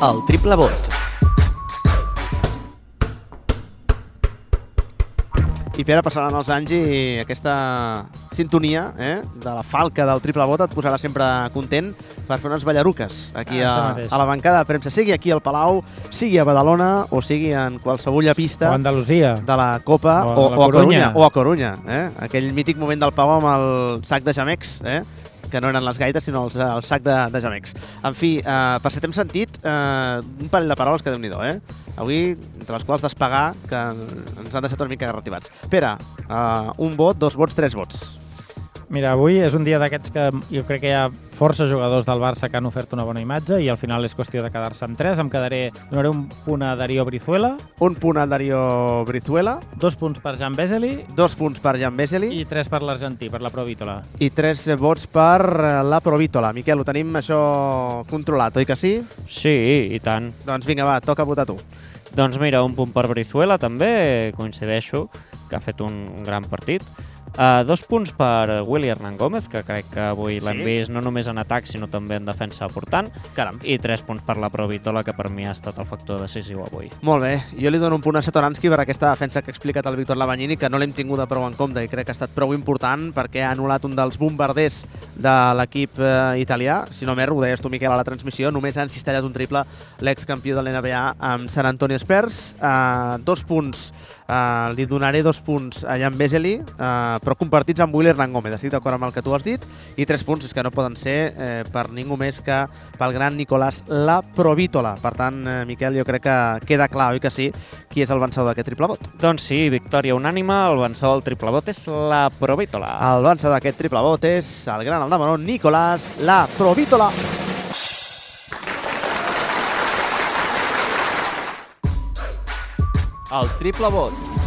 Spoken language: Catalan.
El triple vot. I Pere, passaran els anys i aquesta sintonia eh, de la falca del triple vot et posarà sempre content per fer unes ballaruques aquí Ah, a, a la bancada de premsa, sigui aquí al Palau, sigui a Badalona o sigui en qualsevol pista O Andalusia. de la Copa O a o, la o, a Corunya. Corunya. O a Corunya, eh? Aquell mític moment del Pau amb el sac de jamecs, eh? Que no eren les gaites, sinó els, el sac de, de jamecs. En fi, eh, per si t'hem sentit, eh, un parell de paraules que déu nhi eh? Avui, entre les quals despegar, que ens han deixat una mica reactivats. Pere, eh, un vot, dos vots, tres vots. Mira, avui és un dia d'aquests que jo crec que hi ha força jugadors del Barça que han ofert una bona imatge i al final és qüestió de quedar-se amb tres. Em quedaré, donaré un punt a Darío Brizuela, Un punt al Darío Brizuela, dos punts per Jan Vesely dos punts per Jan Vesely i, i tres per l'argentí, per la Provítola. i tres vots per eh, la Provítola. Miquel, ho tenim això controlat, oi que sí? Sí, i tant. Doncs vinga, va, toca votar tu. Doncs mira, un punt per Brizuela també, coincideixo, que ha fet un gran partit. Uh, dos punts per Willy Hernán Gómez, que crec que avui Sí? l'hem vist no només en atac, sinó també en defensa aportant. Caram. I tres punts per la Provítola, que per mi ha estat el factor decisiu avui. Molt bé, jo li dono un punt a Satoranski per aquesta defensa que ha explicat el Víctor Lavagnini, que no l'hem tingut prou en compte i crec que ha estat prou important perquè ha anul·lat un dels bombarders de l'equip eh, italià. Si no m'erro, ho deies tu, Miquel, a la transmissió, només ha encistellat un triple l'excampió de l'NBA amb San Antonio Spurs. Uh, dos punts, uh, li donaré dos punts a Jan Vesely, uh, però compartits amb Will Hernán Gómez. Estic d'acord amb el que tu has dit. I tres punts és que no poden ser eh, per ningú més que pel gran Nicolás La Provítola. Per tant, eh, Miquel, jo crec que queda clar, oi que sí, qui és el vencedor d'aquest triple vot. Doncs sí, victòria unànima, el vencedor del triple vot és la Provítola. El vencedor d'aquest triple vot és el gran Aldamaró, Nicolás La Provítola. El triple vot.